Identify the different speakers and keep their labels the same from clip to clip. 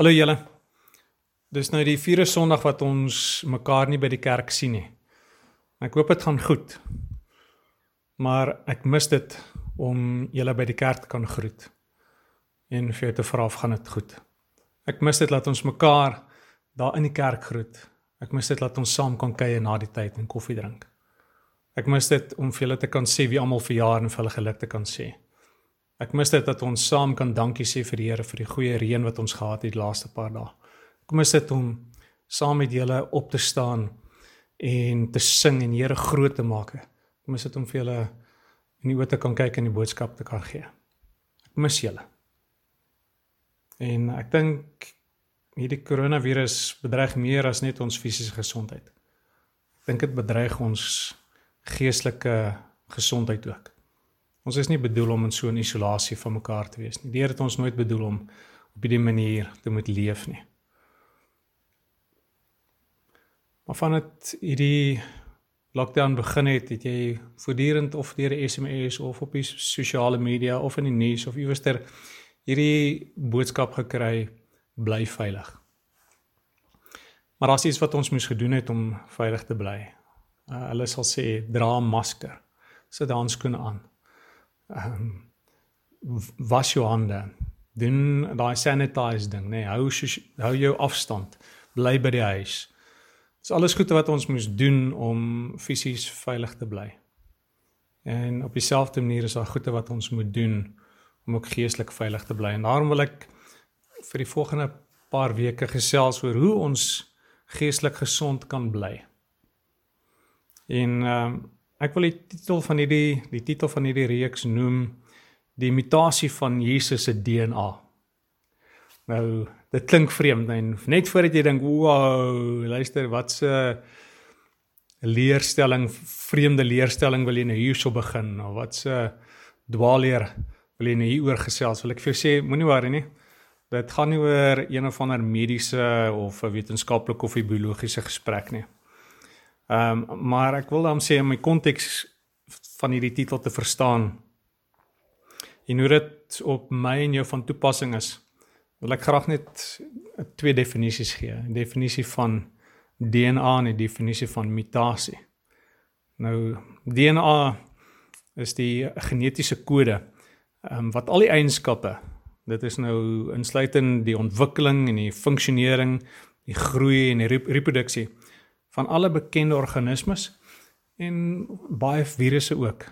Speaker 1: Hallo julle. Dis nou die vierde Sondag wat ons mekaar nie by die kerk sien nie. Ek hoop dit gaan goed. Maar ek mis dit om julle by die kerk te kan groet. En vir jou te vra of gaan dit goed. Ek mis dit dat ons mekaar daar in die kerk groet. Ek mis dit dat ons saam kan kuier na die tyd en koffie drink. Ek mis dit om vir julle te kan sê wie almal verjaar en vir hulle geluk te kan sê. Ek mis dit dat ons saam kan dankie sê vir die Here vir die goeie reën wat ons gehad het die laaste paar dae. Ek mis dit om saam met julle op te staan en te sing en Here groot te maak. Ek mis dit om vir julle in die oë te kan kyk en die boodskap te kan gee. Ek mis julle. En ek dink hierdie koronavirus bedreig meer as net ons fisiese gesondheid. Ek dink dit bedreig ons geestelike gesondheid ook. Ons is nie bedoel om in so 'n isolasie van mekaar te wees nie. Die Here het ons nooit bedoel om op hierdie manier te moet leef nie. Maar van dit hierdie lockdown begin het, het jy voortdurend of deur 'n SMS of op die sosiale media of in die nuus of iewerster hierdie boodskap gekry bly veilig. Maar daar's iets wat ons moes gedoen het om veilig te bly. Uh, hulle sal sê dra 'n masker. Sit handskoene aan ehm um, was jou hande. Doen daai sanitize ding, nê. Nee, hou hou jou afstand. Bly by die huis. Dis alles goed wat ons moes doen om fisies veilig te bly. En op dieselfde manier is daar goeie wat ons moet doen om ook geestelik veilig te bly. En daarom wil ek vir die volgende paar weke gesels oor hoe ons geestelik gesond kan bly. En ehm um, Ek wil die titel van hierdie die titel van hierdie reeks noem die imitasie van Jesus se DNA. Nou, dit klink vreemd en net voordat jy dink, "Wow, luister, wat 'n leerstelling, vreemde leerstelling wil jy nou hierso begin of wat 'n dwaalleer wil jy nou hieroor gesels?" Wil ek vir jou sê, moenie worry nie. Dit gaan nie oor een of ander mediese of 'n wetenskaplike of biologiese gesprek nie. Ehm um, maar ek wil dan sê om my konteks van hierdie titel te verstaan en hoe dit op my en jou van toepassing is, wil ek graag net twee definisies gee. 'n Definisie van DNA en 'n definisie van mutasie. Nou DNA is die genetiese kode ehm um, wat al die eienskappe dit is nou insluitend die ontwikkeling en die funksionering, die groei en die reproduksie van alle bekende organismes en baie virusse ook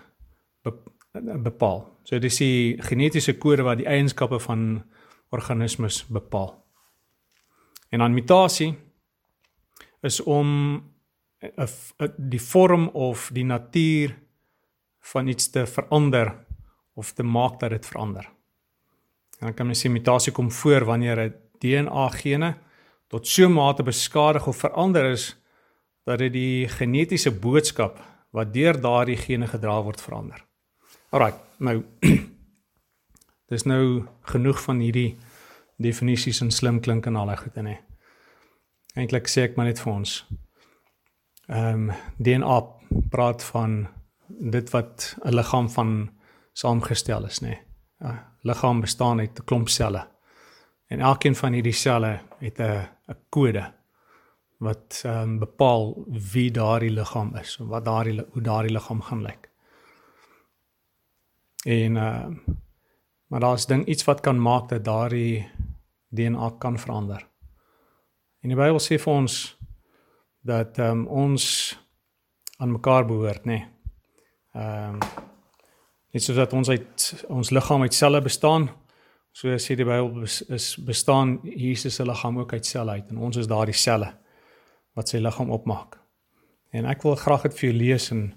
Speaker 1: bepaal. So dis die genetiese kode wat die eienskappe van organismes bepaal. En dan mutasie is om 'n die vorm of die natuur van iets te verander of te maak dat dit verander. En dan kan mens sê mutasie kom voor wanneer 'n DNA gene tot so 'n mate beskadig of verander is dat dit die genetiese boodskap wat deur daardie gene gedra word verander. Alraai, nou dis nou genoeg van hierdie definisies en slim klink en al daai goed en hè. Eintlik sê ek maar net vir ons. Ehm um, DNA praat van dit wat 'n liggaam van saamgestel is, nê. Ja, liggaam bestaan uit 'n klomp selle. En elkeen van hierdie selle het 'n 'n kode wat ehm um, bepaal wie daardie liggaam is en wat daardie hoe daardie liggaam gaan lyk. En ehm uh, maar daar's ding iets wat kan maak dat daardie DNA kan verander. En die Bybel sê vir ons dat ehm um, ons aan mekaar behoort, nê. Nee. Ehm um, net soos dat ons uit ons liggaam uit selle bestaan, so sê die Bybel is bestaan Jesus se liggaam ook uit selle uit en ons is daardie selle wat sy liggaam opmaak. En ek wil graag dit vir jou lees en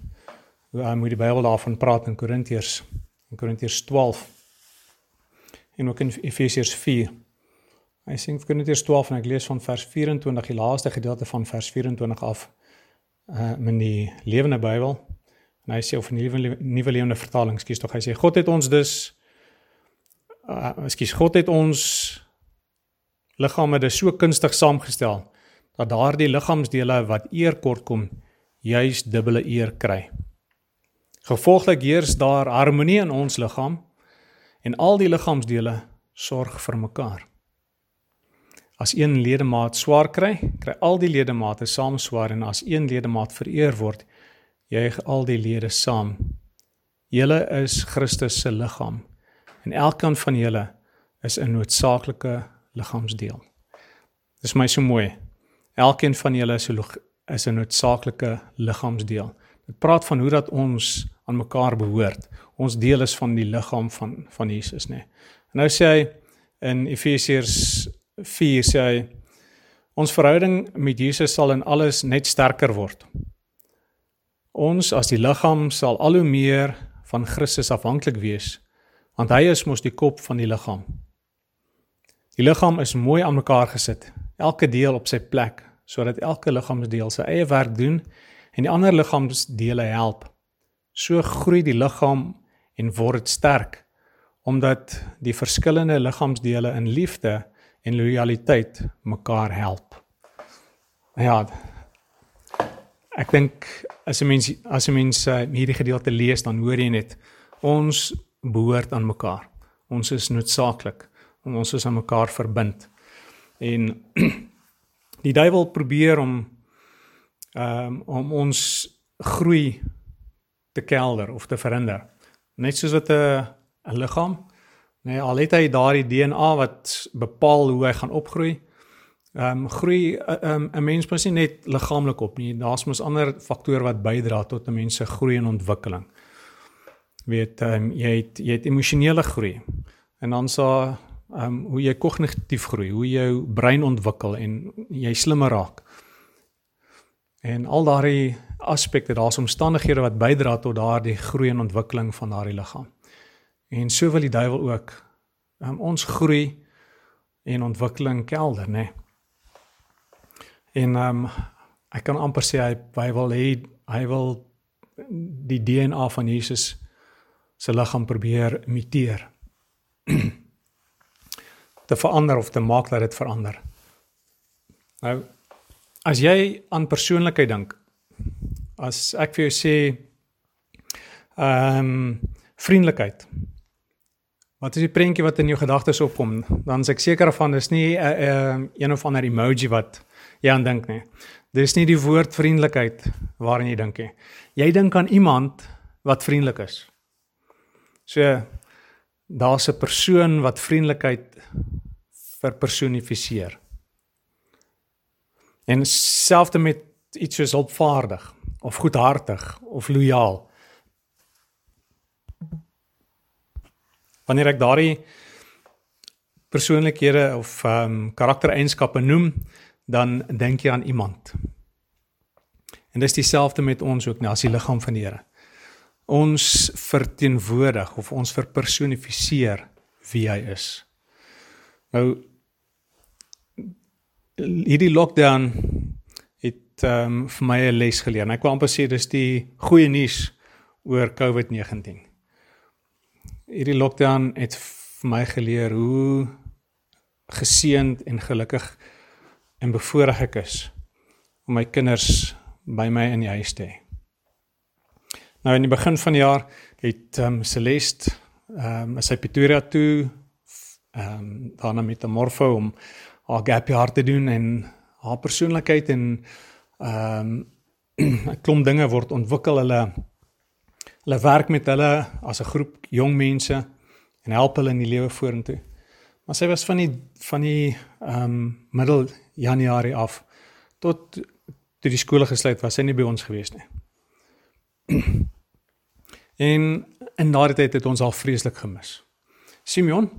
Speaker 1: hoe hy moet die Bybel daarvan praat in Korintiërs in Korintiërs 12 en ook in Efesiërs 4. Hy sê in Korintiërs 12 en ek lees van vers 24 die laaste gedeelte van vers 24 af uh in die Lewende Bybel. En hy sê of in die Nuwe Nuwe Lewende Vertaling, skus tog, hy sê God het ons dus uh skus God het ons liggame dus so kunstig saamgestel dat daardie liggaamsdele wat eer kort kom juis dubbele eer kry. Gevolglik heers daar harmonie in ons liggaam en al die liggaamsdele sorg vir mekaar. as een ledemaat swaar kry, kry al die ledemate saam swaar en as een ledemaat vereer word, juig al die lede saam. Julle is Christus se liggaam en elkeen van julle is 'n noodsaaklike liggaamsdeel. Dis my so mooi. Elkeen van julle is 'n is 'n noodsaaklike liggaamsdeel. Dit praat van hoe dat ons aan mekaar behoort. Ons deel is van die liggaam van van Jesus, nê. Nee. En nou sê hy in Efesiërs 4 sê hy ons verhouding met Jesus sal in alles net sterker word. Ons as die liggaam sal al hoe meer van Christus afhanklik wees want hy is mos die kop van die liggaam. Die liggaam is mooi aan mekaar gesit, elke deel op sy plek sodat elke liggaamsdeel sy eie werk doen en die ander liggaamsdele help. So groei die liggaam en word sterk omdat die verskillende liggaamsdele in liefde en lojaliteit mekaar help. Ja. Ek dink as 'n mens as 'n mens uh, hierdie gedeelte lees dan hoor jy net ons behoort aan mekaar. Ons is noodsaaklik en ons is aan mekaar verbind. En die duiwel probeer om um, om ons groei te kelder of te verhinder. Net soos wat 'n 'n liggaam, nee, al het hy daardie DNA wat bepaal hoe hy gaan opgroei. Ehm um, groei eh, ehm, 'n um, mens mos nie net liggaamlik op nie. Daar's mos ander faktore wat bydra tot 'n mens se groei en ontwikkeling. Weet ehm um, jy het jy het emosionele groei. En dan sa ehm um, hoe jy kognitief groei, hoe jou brein ontwikkel en jy slimmer raak. En al daardie aspekte, daar's omstandighede wat bydra tot daardie groei en ontwikkeling van daardie liggaam. En so wil die duiwel ook um, ons groei en ontwikkeling kelder, nê. Nee. En ehm um, ek kan amper sê hy hy wil hê hy wil die DNA van Jesus se liggaam probeer imiteer. Te verander of te maak dat dit verander. Nou As jy aan persoonlikheid dink, as ek vir jou sê ehm um, vriendelikheid. Wat is die prentjie wat in jou gedagtes opkom? Dan is ek seker van dis nie 'n uh, uh, een of ander emoji wat jy aan dink nie. Dis nie die woord vriendelikheid waaraan jy dink nie. Jy dink aan iemand wat vriendelik is. So daar's 'n persoon wat vriendelikheid verpersonifiseer. En selfs met iets soos hulpvaardig of goedhartig of lojaal. Wanneer ek daardie persoonlikhede of ehm um, karaktereienskappe noem, dan dink jy aan iemand. En dis dieselfde met ons ook, nou as die liggaam van die Here. Ons verteenwoordig of ons verpersonifiseer wie hy is. Nou hierdie lockdown het ehm um, vir my 'n les geleer. Ek wil amper sê dis die goeie nuus oor COVID-19. Hierdie lockdown het vir my geleer hoe geseënd en gelukkig en bevoorreg ek is om my kinders by my in die huis te hê. Nou in die begin van die jaar het ehm um, Celeste ehm um, sy Pretoria toe ehm um, daarna met 'n morfo om haar gap jaar te doen en haar persoonlikheid en ehm um, 'n klomp dinge word ontwikkel hulle hulle werk met hulle as 'n groep jong mense en help hulle in die lewe vorentoe. Maar sy was van die van die ehm um, middel Januarie af tot toe die skole gesluit was sy nie by ons gewees nie. en in daardie tyd het ons al vreeslik gemis. Simeon,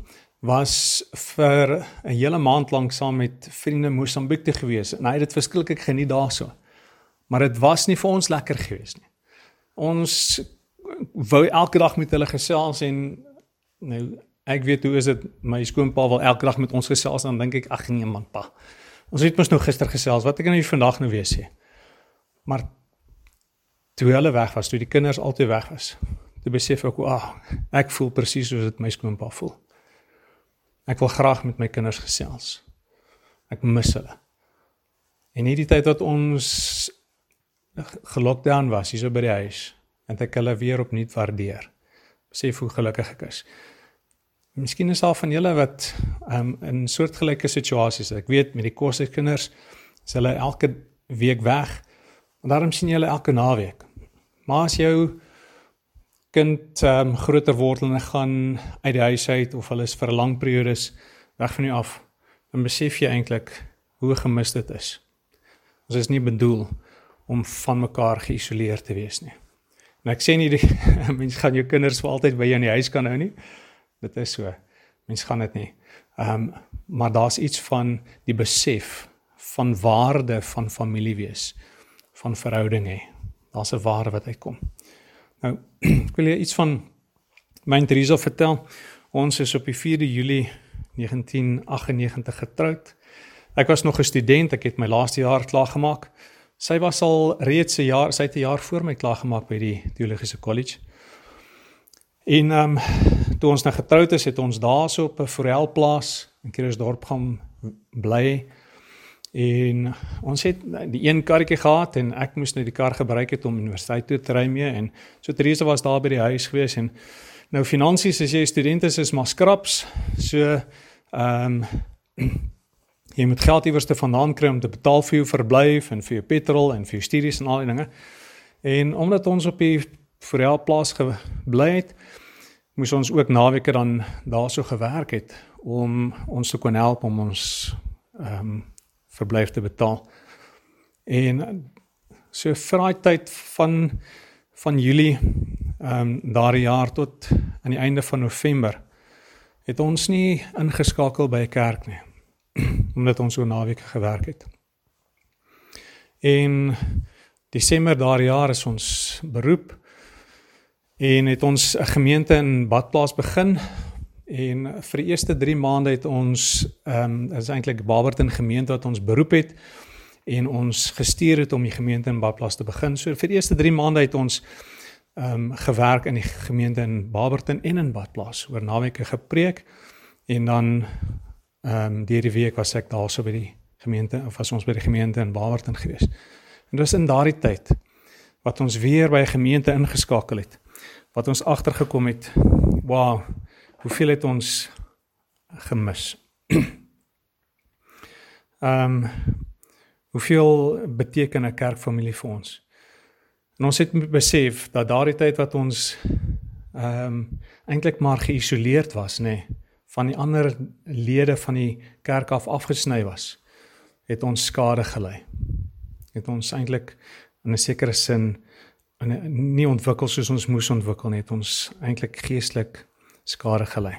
Speaker 1: was vir 'n hele maand lank saam met vriende Mosambiek te gewees. En hy het dit verskriklik geniet daarso. Maar dit was nie vir ons lekker gewees nie. Ons wou elke dag met hulle gesels en nou ek weet hoe is dit my skoonpa wil elke dag met ons gesels en dan dink ek ag nee man pa. Ons het mos nou gister gesels. Wat ek nou vandag nou weer sê. Maar toe hulle weg was, toe die kinders altyd weg was. Toe besef ek, "Ag, ek voel presies soos dit my skoonpa voel." Ek wil graag met my kinders gesels. Ek mis hulle. En hierdie tyd wat ons gelockdown was hier so by die huis, en ek hulle weer opnuut waardeer. Besef hoe gelukkig ek is. Miskien is daar van julle wat um in soortgelyke situasies. Ek weet met die koskinders is hulle elke week weg. En daarom sien jy hulle elke naweek. Maar as jou kind um groter word en gaan uit die huis uit of hulle is vir 'n lang periode weg van jou af, dan besef jy eintlik hoe gemis dit is. Ons is nie bedoel om van mekaar geïsoleer te wees nie. En ek sê nie die mense gaan jou kinders vir altyd by jou in die huis kan hou nie. Dit is so. Mense gaan dit nie. Ehm um, maar daar's iets van die besef van waarde van familie wees, van verhouding hê. Daar's 'n waarde wat uitkom. Nou, ek wil jou iets van my en Teresa vertel. Ons is op die 4de Julie 1998 getroud. Ek was nog 'n student, ek het my laaste jaar klaar gemaak. Sy was al reeds 'n jaar, sy het 'n jaar voor my klaar gemaak by die teologiese kollege. En ehm um, toe ons nou getroud is, het ons daarso op 'n Forelplaas in Kruisdorp gaan bly. En ons het die een karretjie gehad en ek moes nou die kar gebruik het om universiteit toe te ry mee en so Teresa was daar by die huis gewees en nou finansies as jy student is is maar skraps. So ehm um, jy moet geld iewers te vandaan kry om te betaal vir jou verblyf en vir jou petrol en vir jou studies en al die dinge. En omdat ons op die Forel plaas gebly het, moes ons ook naweke dan daarso gewerk het om ons te kon help om ons ehm um, verblyf te betaal. En so vir daai tyd van van Julie ehm um, daardie jaar tot aan die einde van November het ons nie ingeskakel by 'n kerk nie omdat ons so naweke gewerk het. En Desember daardie jaar is ons beroep en het ons 'n gemeente in Badplaas begin en vir die eerste 3 maande het ons ehm um, is eintlik Barberton gemeente wat ons beroep het en ons gestuur het om die gemeente in Badplaas te begin. So vir die eerste 3 maande het ons ehm um, gewerk in die gemeente in Barberton en in Badplaas oor naweke gepreek en dan ehm um, die week was ek daarso by die gemeente of was ons by die gemeente in Barberton gewees. En dis in daardie tyd wat ons weer by 'n gemeente ingeskakel het. Wat ons agtergekom het, wow, hoeveel het ons gemis. Ehm um, hoeveel beteken 'n kerkfamilie vir ons? En ons het besef dat daardie tyd wat ons ehm um, eintlik maar geïsoleerd was, nê, nee, van die ander lede van die kerk af afgesny was, het ons skade gelei. Het ons eintlik in 'n sekere sin nie ontwikkel soos ons moes ontwikkel nie, het ons eintlik geestelik skade gelei.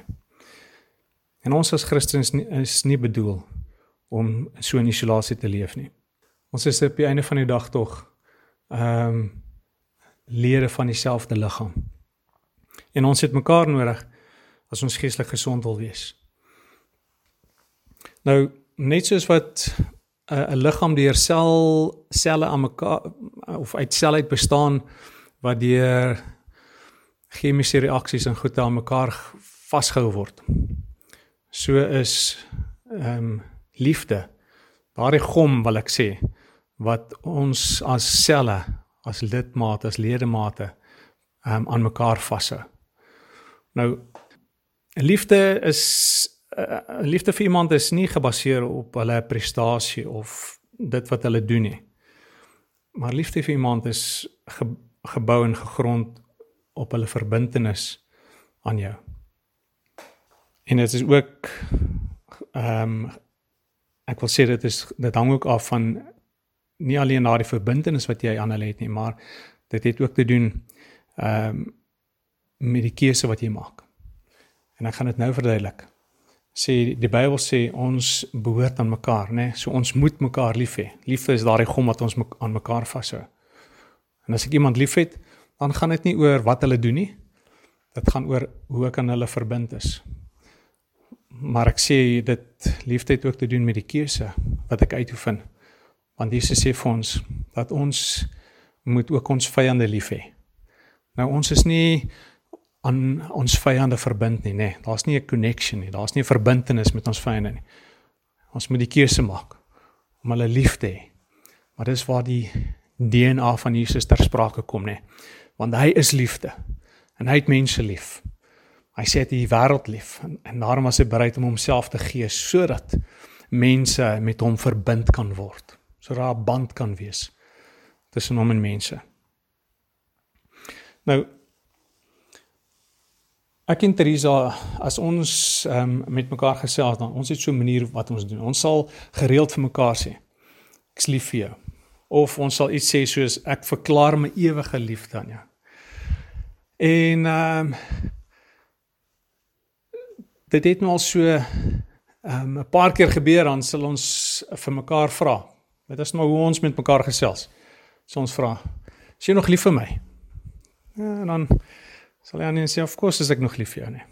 Speaker 1: En ons as Christene is nie bedoel om so in isolasie te leef nie. Ons is op die einde van die dag tog ehm um, lede van dieselfde liggaam. En ons het mekaar nodig as ons geestelik gesond wil wees. Nou net soos wat 'n uh, liggaam deur sel selle aan mekaar of uit sel uit bestaan wat deur chemiese reaksies en goed aan mekaar vasgehou word. So is ehm um, liefde daardie gom wil ek sê wat ons as selle as lidmate as ledemate ehm um, aan mekaar vashou. Nou liefde is 'n uh, eh, liefde vir iemand is nie gebaseer op hulle prestasie of dit wat hulle doen nie. Maar liefde vir iemand is ge, gebou en gegrond op hulle verbintenis aan jou. En dit is ook ehm um, ek wil sê dit is dit hang ook af van nie alleen na die verbintenis wat jy aan hulle het nie, maar dit het ook te doen ehm um, met die keuse wat jy maak. En ek gaan dit nou verduidelik. Sê die Bybel sê ons behoort aan mekaar, né? Nee? So ons moet mekaar lief hê. Liefde is daardie gom wat ons aan mekaar vashou. En as ek iemand liefhet, dan gaan dit nie oor wat hulle doen nie. Dit gaan oor hoe ek aan hulle verbind is. Maar ek sê dit liefde het ook te doen met die keuse wat ek uitoefen. Want Jesus sê vir ons dat ons moet ook ons vyande lief hê. Nou ons is nie aan ons vyande verbind nie, nê. Nee. Daar's nie 'n connection nie. Daar's nie 'n verbintenis met ons vyande nie. Ons moet die keuse maak om hulle lief te hê. Maar dis waar die DNA van Jesus ter sprake kom, nê. Nee. Want hy is liefde en hy het mense lief. Hy sê hy het die wêreld lief en, en daarom was hy bereid om homself te gee sodat mense met hom verbind kan word. Sodat daar 'n band kan wees tussen hom en mense. Nou Ek en Teresa as ons um, met mekaar gesels dan ons het so 'n manier wat ons doen. Ons sal gereeld vir mekaar sê ek's lief vir jou. Of ons sal iets sê soos ek verklaar my ewige liefde aan jou. En ehm um, dit het nou al so ehm um, 'n paar keer gebeur dan sal ons vir mekaar vra. Dit is maar hoe ons met mekaar gesels. So ons vra: "Is jy nog lief vir my?" Ja, en dan sal hy aan sê: "Of course is ek nog lief vir jou nie."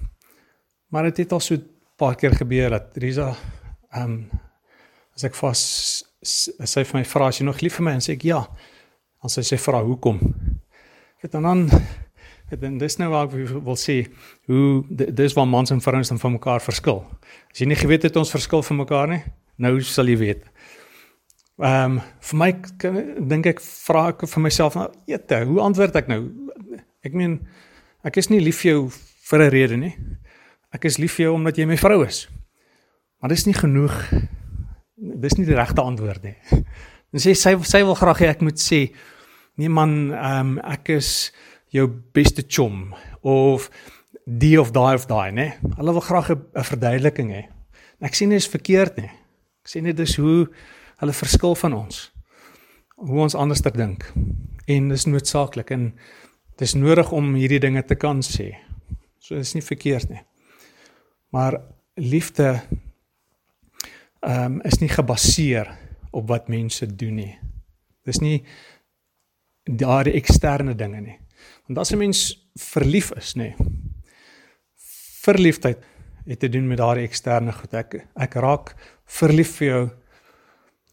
Speaker 1: Maar dit het, het al so 'n paar keer gebeur dat Risa ehm um, as ek vas sy vir my vra: "Is jy nog lief vir my?" en sê ek: "Ja." Dan sê sy vra: "Hoekom?" Dit dan dan en dis nou waar ek wil sê hoe dis waar mans en vrouens dan van mekaar verskil. As jy nie geweet het ons verskil van mekaar nie, nou sal jy weet. Ehm um, vir my dink ek vra ek vir myself nou, eete, hoe antwoord ek nou? Ek meen ek is nie lief vir jou vir 'n rede nie. Ek is lief vir jou omdat jy my vrou is. Maar dis nie genoeg. Dis nie die regte antwoord nie. Dan sê sy sy wil graag hê ek moet sê nee man, ehm um, ek is jou beste chom of die of daai of daai, né? Hulle wil graag 'n verduideliking hê. Ek sien dit is verkeerd nie. Ek sien dit is hoe hulle verskil van ons. Hoe ons anders te dink. En dis noodsaaklik en dis nodig om hierdie dinge te kan sê. So dis nie verkeerd nie. Maar liefde um, is nie gebaseer op wat mense doen nie. Dis nie daardie eksterne dinge nie. Want as 'n mens verlief is, nê. Verliefdheid het te doen met daardie eksterne goed. Ek ek raak verlief vir jou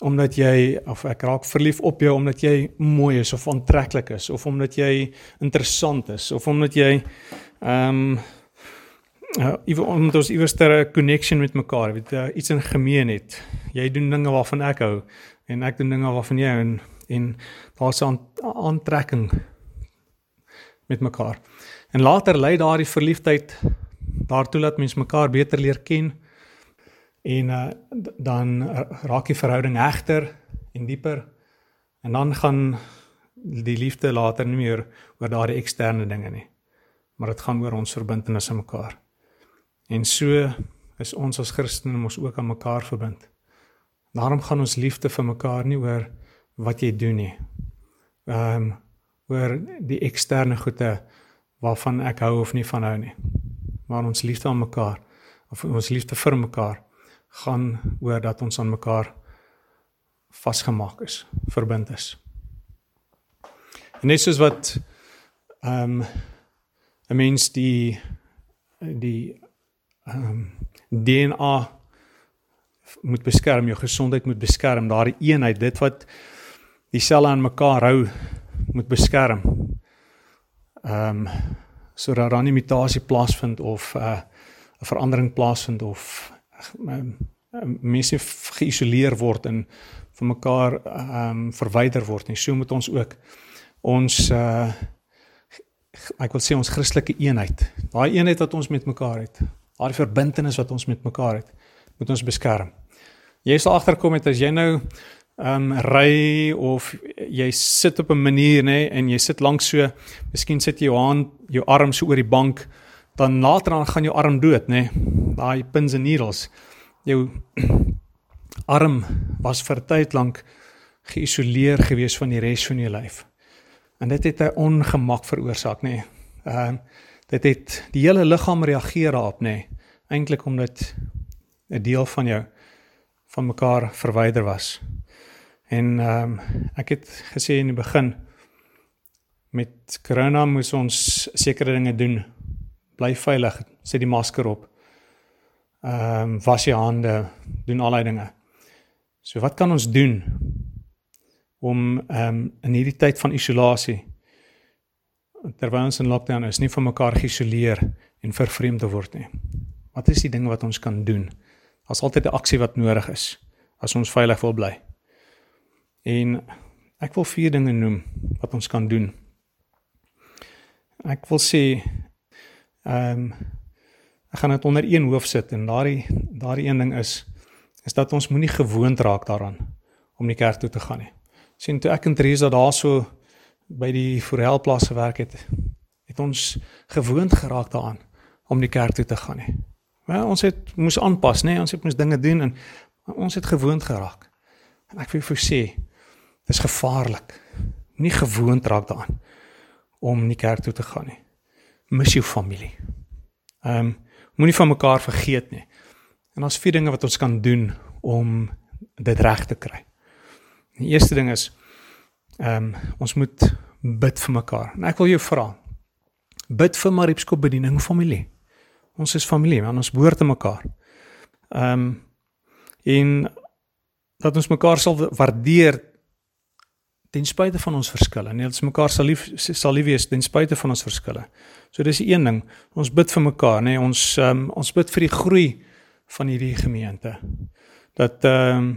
Speaker 1: omdat jy of ek raak verlief op jou omdat jy mooi is of aantreklik is of omdat jy interessant is of omdat jy ehm um, uh, ewe omdat ons iewers 'n connection met mekaar, weet jy, iets in gemeen het. Jy doen dinge waarvan ek hou en ek doen dinge waarvan jy hou en en daar's 'n aantrekking met mekaar. En later lei daardie verliefdheid daartoe dat mens mekaar beter leer ken en uh, dan raak die verhouding hegter en dieper en dan gaan die liefde later nie meer oor daardie eksterne dinge nie maar dit gaan oor ons verbintenis aan mekaar. En so is ons as Christene mos ook aan mekaar verbind. Daarom gaan ons liefde vir mekaar nie oor wat jy doen nie. Ehm um, oor die eksterne goede waarvan ek hou of nie van hou nie. Maar ons liefde aan mekaar of ons liefde vir mekaar gaan oor dat ons aan mekaar vasgemaak is, verbind is. En net soos wat ehm um, 'n mens die die ehm um, DNA moet beskerm, jou gesondheid moet beskerm, daardie eenheid, dit wat die selle aan mekaar hou moet beskerm. Ehm um, sodat daar nie mutasie plaasvind of 'n uh, verandering plaasvind of um, mense geïsoleer word en van mekaar ehm um, verwyder word nie. So moet ons ook ons uh ek wil sê ons Christelike eenheid, daai eenheid wat ons met mekaar het, daai verbintenis wat ons met mekaar het, moet ons beskerm. Jy sal agterkom het as jy nou ehm um, ry of jy sit op 'n manier nê en jy sit lank so, miskien sit jy jou hand, jou arm so oor die bank, dan later dan gaan jou arm dood nê. Daai pins and needles. Jou arm was vir tyd lank geïsoleer gewees van die res van jou lyf. En dit het 'n ongemak veroorsaak nê. Ehm uh, dit het die hele liggaam reageer daarop nê. Eintlik omdat 'n deel van jou van mekaar verwyder was. En ehm um, ek het gesê in die begin met corona moes ons sekere dinge doen. Bly veilig, sit die masker op. Ehm um, was jou hande, doen al daai dinge. So wat kan ons doen om ehm um, in hierdie tyd van isolasie terwyl ons in lockdown is, nie van mekaar geïsoleer en vervreemd te word nie. Wat is die dinge wat ons kan doen? Daar's altyd 'n aksie wat nodig is as ons veilig wil bly. En ek wil vier dinge noem wat ons kan doen. Ek wil sê ehm um, Ek gaan dit onder een hoof sit en daardie daardie een ding is is dat ons moenie gewoond raak daaraan om die kerk toe te gaan nie. Sien toe ek en Teresa daarso by die Forelplaas gewerk het, het ons gewoond geraak daaraan om die kerk toe te gaan nie. Maar ons het moes aanpas, nê? Ons het moes dinge doen en ons het gewoond geraak. En ek wil vir sê, dis gevaarlik. Nie gewoond raak daaraan om nie kerk toe te gaan nie. Mis jou familie. Ehm um, moenie van mekaar vergeet nie. En daar's vier dinge wat ons kan doen om dit reg te kry. Die eerste ding is ehm um, ons moet bid vir mekaar. En ek wil jou vra. Bid vir Mariepsko bediening familie. Ons is familie, man, ons behoort te mekaar. Ehm um, en dat ons mekaar sal waardeer ten spyte van ons verskille. Nee, ons mekaar sal lief sal lief wees ten spyte van ons verskille. So dis die een ding. Ons bid vir mekaar, nê. Nee, ons um, ons bid vir die groei van hierdie gemeente. Dat ehm um,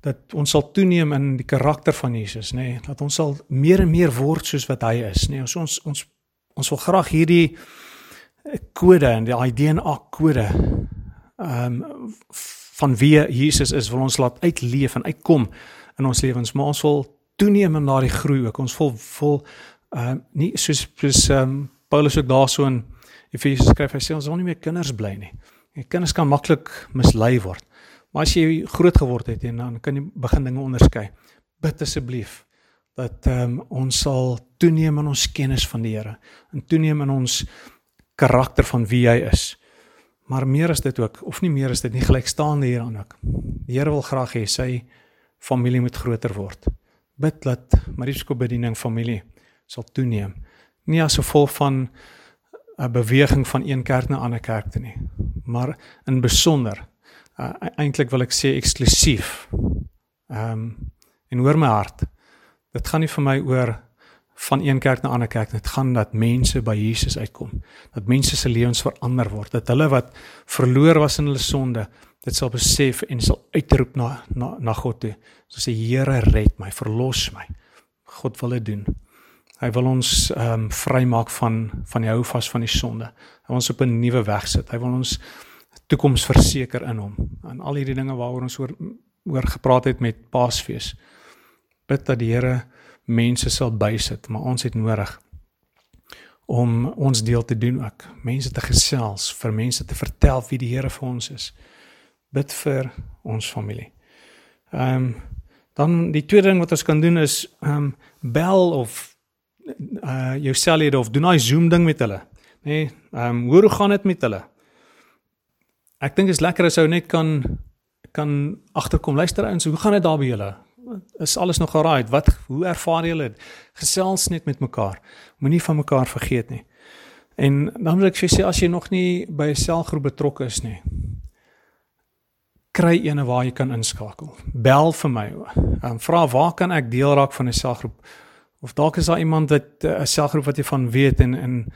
Speaker 1: dat ons sal toeneem in die karakter van Jesus, nê. Nee, dat ons sal meer en meer word soos wat hy is, nê. Nee, ons ons ons ons wil graag hierdie kode en die DNA kode ehm um, van wie Jesus is, wil ons laat uitleef en uitkom in ons lewens, maar ons wil toeneem in daardie groei ook. Ons wil vol uh nie soos soos um Paulus ook daarso in Efesië skryf, hy sê ons wil nie meer kinders bly nie. Die kinders kan maklik mislei word. Maar as jy groot geword het en dan kan jy begin dinge onderskei. Bid asseblief dat um ons sal toeneem in ons kennis van die Here en toeneem in ons karakter van wie hy is. Maar meer as dit ook of nie meer as dit nie gelykstaande hieraan ook. Die Here wil graag hê sy familie moet groter word. Bid dat Marisko bediening familie sal toeneem. Nie as gevolg van 'n beweging van een kerk na 'n ander kerk toe nie, maar in besonder uh, eintlik wil ek sê eksklusief. Ehm um, en hoor my hart. Dit gaan nie vir my oor van een kerk na 'n ander kerk, dit gaan dat mense by Jesus uitkom. Dat mense se lewens verander word, dat hulle wat verloor was in hulle sonde, dit sal besef en sal uitroep na na na God toe. So sê Here red my, verlos my. God wil dit doen. Hy wil ons ehm um, vrymaak van van die hou vas van die sonde. Hy wil ons op 'n nuwe weg sit. Hy wil ons toekoms verseker in hom. En al hierdie dinge waaroor ons oor oor gepraat het met Paasfees. Bid dat die Here mense sal bysit, maar ons het nodig om ons deel te doen ook. Mense te gesels, vir mense te vertel wie die Here vir ons is bid vir ons familie. Ehm um, dan die tweede ding wat ons kan doen is ehm um, bel of uh jou selflede of doen daai Zoom ding met hulle. Nê? Nee, ehm um, hoe gaan dit met hulle? Ek dink is lekker as ou net kan kan agterkom. Luister ouens, hoe gaan dit daar by julle? Is alles nog alraai? Wat hoe ervaar julle dit? Gesels net met mekaar. Moenie van mekaar vergeet nie. En dan wil ek vir sê as jy nog nie by 'n selgroep betrokke is nie, kry ene waar jy kan inskakel. Bel vir my. Ehm vra waar kan ek deel raak van 'n selgroep? Of dalk is daar iemand wat 'n selgroep wat jy van weet en en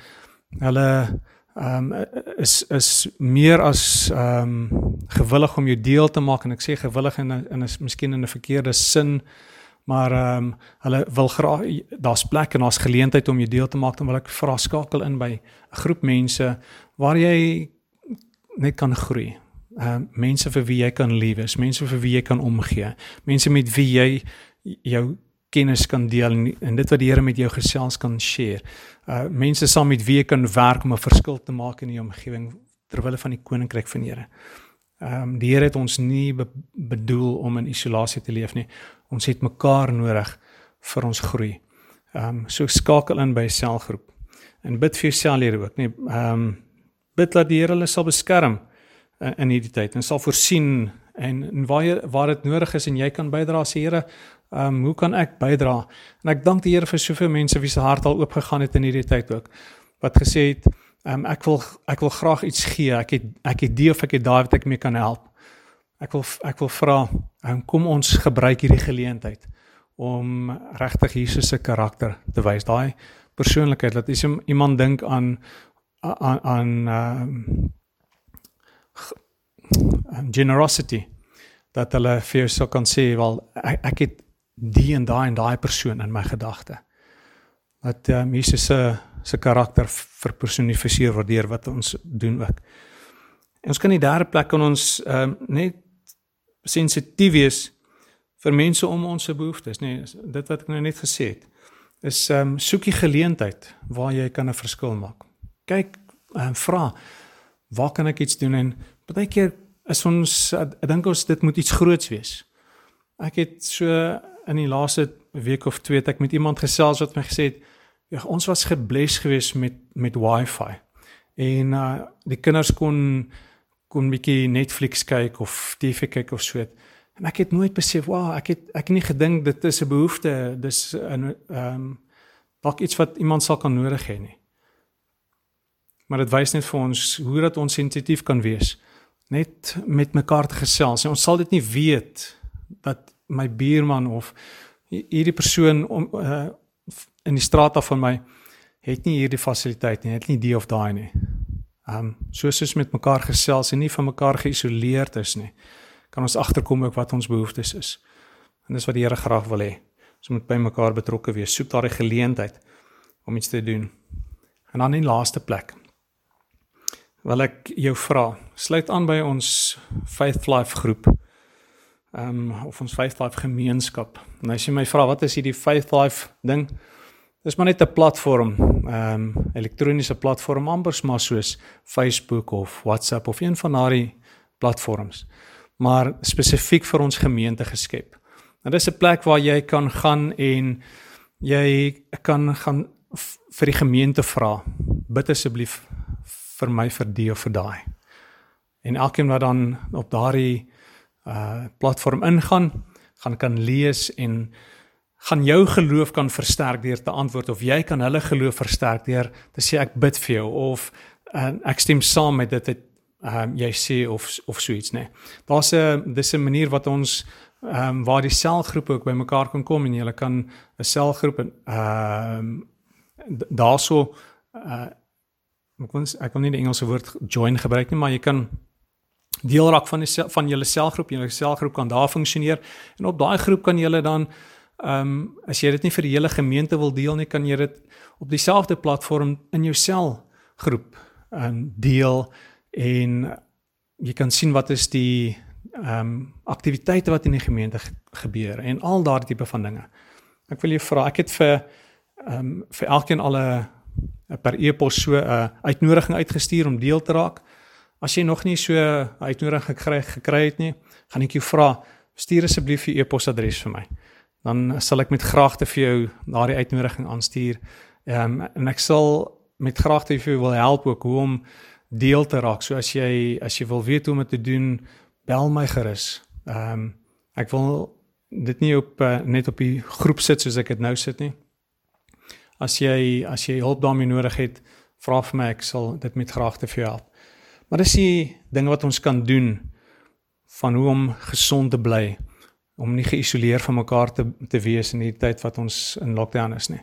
Speaker 1: hulle ehm um, is is meer as ehm um, gewillig om jou deel te maak en ek sê gewillig in 'n in 'n miskien in 'n verkeerde sin maar ehm um, hulle wil graag daar's plek en daar's geleentheid om jou deel te maak dan wil ek vra skakel in by 'n groep mense waar jy net kan groei uh mense vir wie jy kan lief is, mense vir wie jy kan omgee, mense met wie jy jou kennis kan deel en, en dit wat die Here met jou gesels kan share. Uh mense saam met wie jy kan werk om 'n verskil te maak in die omgewing terwyl hulle van die koninkryk van die Here. Ehm um, die Here het ons nie be bedoel om in isolasie te leef nie. Ons het mekaar nodig vir ons groei. Ehm um, so skakel in by 'n selgroep en bid vir jouself hier ook, nee. Ehm um, bid dat die Here hulle sal beskerm in hierdie tyd en sal voorsien en, en waar jy, waar dit nodig is en jy kan bydra sê Here, ehm um, hoe kan ek bydra? En ek dank die Here vir soveel mense wie se hart al oopgegaan het in hierdie tyd ook wat gesê het ehm um, ek wil ek wil graag iets gee. Ek het ek het die of ek het daai wat ek mee kan help. Ek wil ek wil vra, um, kom ons gebruik hierdie geleentheid om regtig Jesus se karakter te wys. Daai persoonlikheid as iemand dink aan aan aan ehm um, generosity dat hulle vir jou sou kan sê wel ek, ek het die en daai en daai persoon in my gedagte. Dat ehm um, Jesus se se karakter verpersonifiseer word deur wat ons doen ook. En ons kan die derde plek kan ons ehm um, net sensitief wees vir mense om ons se behoeftes, nê. Nee, dit wat ek nou net gesê het. Is ehm um, soek die geleentheid waar jy kan 'n verskil maak. Kyk en uh, vra waar kan ek iets doen en baie keer is ons ek dink ons dit moet iets groots wees. Ek het so in die laaste week of twee het ek met iemand gesels wat my gesê het ja, ons was gebless geweest met met wifi. En uh die kinders kon kon 'n bietjie Netflix kyk of TV kyk of so. En ek het nooit besef, wow, ek het ek het nie gedink dit is 'n behoefte, dis 'n ehm um, dalk iets wat iemand sal kan nodig hê nie. Maar dit wys net vir ons hoe dat ons sensitief kan wees net met mekaar te gesels. En ons sal dit nie weet dat my buurman of hierdie persoon om uh, in die straat af van my het nie hierdie fasiliteit nie, het nie die of daai nie. Ehm um, soos ons met mekaar gesels en nie van mekaar geïsoleerd is nie, kan ons agterkom ook wat ons behoeftes is. En dis wat die Here graag wil hê. Ons moet by mekaar betrokke wees, soek daardie geleentheid om iets te doen. En dan in laaste plek wil ek jou vra, sluit aan by ons Faith Life groep ehm um, of ons Faith Life gemeenskap. En as jy my vra wat is hierdie Faith Life ding? Dis maar net 'n platform, ehm um, elektroniese platform amper maar soos Facebook of WhatsApp of een van daardie platforms. Maar spesifiek vir ons gemeente geskep. Nou dis 'n plek waar jy kan gaan en jy kan gaan vir die gemeente vra. Bid asseblief vir my vir die of vir daai. En elkeen wat dan op daardie uh platform ingaan, gaan kan lees en gaan jou geloof kan versterk deur te antwoord of jy kan hulle geloof versterk deur te sê ek bid vir jou of uh, ek stem saam met dit het ehm um, jy sê of of so iets nê. Nee. Daar's 'n dis 'n manier wat ons ehm um, waar die selgroepe ook bymekaar kan kom en jy kan 'n selgroep en ehm um, daarso uh ek kon ek kon nie die Engelse woord join gebruik nie, maar jy kan deel raak van die van julle selgroep, julle selgroep kan daar funksioneer en op daai groep kan julle dan ehm um, as jy dit nie vir die hele gemeente wil deel nie, kan jy dit op dieselfde platform in jou selgroep ehm um, deel en jy kan sien wat is die ehm um, aktiwiteite wat in die gemeente gebeur en al daardie tipe van dinge. Ek wil jou vra, ek het vir ehm um, vir elkeen al 'n per e-pos so 'n uitnodiging uitgestuur om deel te raak. As jy nog nie so 'n uitnodiging gekry gekry het nie, gaan ek jou vra, stuur asseblief jou e-posadres vir my. Dan sal ek met graagte vir jou daardie uitnodiging aanstuur. Ehm um, en ek sal met graagte vir jou wil help ook hoe om deel te raak. So as jy as jy wil weet hoe om dit te doen, bel my gerus. Ehm um, ek wil dit nie op uh, net op die groep sit soos ek dit nou sit nie. As jy as jy hulp daarmee nodig het, vra vir my, ek sal dit met graagte vir jou help. Maar dis die ding wat ons kan doen van hoe om gesond te bly om nie geïsoleer van mekaar te te wees in die tyd wat ons in lockdown is nie.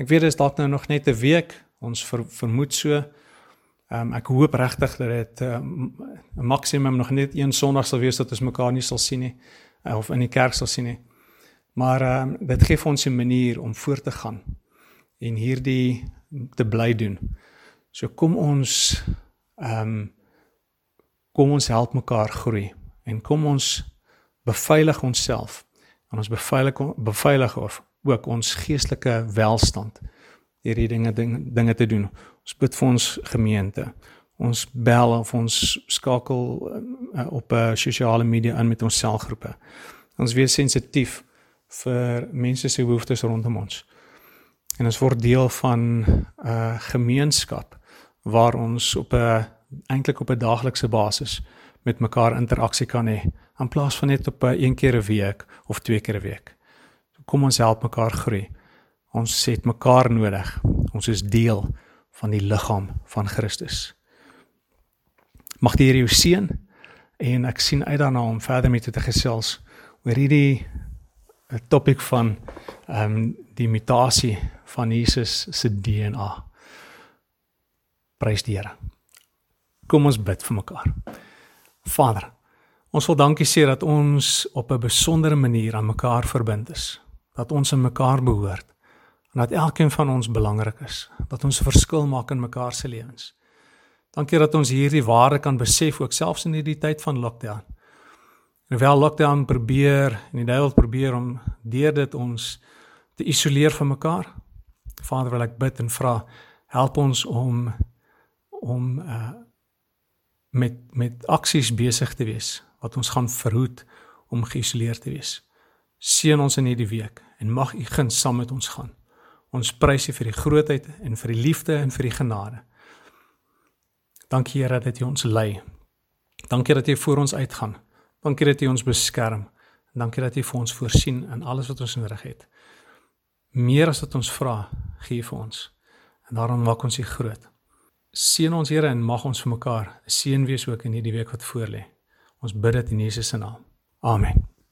Speaker 1: Ek weet dit is dalk nou nog net 'n week, ons ver, vermoed so. Ehm um, ek hoop regtig dat dit 'n um, maksimum nog net een Sondag sal wees dat ons mekaar nie sal sien nie uh, of in die kerk sal sien nie. Maar ehm um, dit gee vir ons 'n manier om voort te gaan en hierdie te bly doen. So kom ons ehm um, kom ons help mekaar groei en kom ons beveilig onsself en ons beveilig beveilig ook ons geestelike welstand hierdie dinge ding, dinge te doen. Ons bid vir ons gemeente. Ons bel of ons skakel uh, op 'n uh, sosiale media in met ons selgroepe. Ons wees sensitief vir mense se behoeftes rondom ons. En ons word deel van 'n uh, gemeenskap waar ons op 'n eintlik op 'n daaglikse basis met mekaar interaksie kan hê in plaas van net op 'n een keer 'n week of twee keer 'n week. Kom ons help mekaar groei. Ons het mekaar nodig. Ons is deel van die liggaam van Christus. Mag die Here jou seën en ek sien uit daarna om verder met te gesels oor hierdie 'n eh, topik van ehm um, die imitasie van Jesus se DNA. Prys die Here. Kom ons bid vir mekaar. Vader, ons wil dankie sê dat ons op 'n besondere manier aan mekaar verbind is. Dat ons aan mekaar behoort en dat elkeen van ons belangrik is, dat ons 'n verskil maak in mekaar se lewens. Dankie dat ons hierdie waarde kan besef ook selfs in hierdie tyd van lockdown. Hoewel lockdown probeer en die duiwel probeer om deur dit ons te isoleer van mekaar. Vader, wil ek bid en vra, help ons om om uh met met aksies besig te wees wat ons gaan verhoed om geïsoleer te wees. Seën ons in hierdie week en mag U guns saam met ons gaan. Ons prys U vir die grootheid en vir die liefde en vir die genade. Dankie Here dat U ons lei. Dankie dat U vir ons uitgaan. Dankie dat U ons beskerm. Dankie dat U vir ons voorsien in alles wat ons nodig het. Meer as wat ons vra, gee vir ons. En daarom maak ons U groot. Seën ons Here en mag ons vir mekaar seën wees ook in hierdie week wat voorlê. Ons bid dit in Jesus se naam. Amen.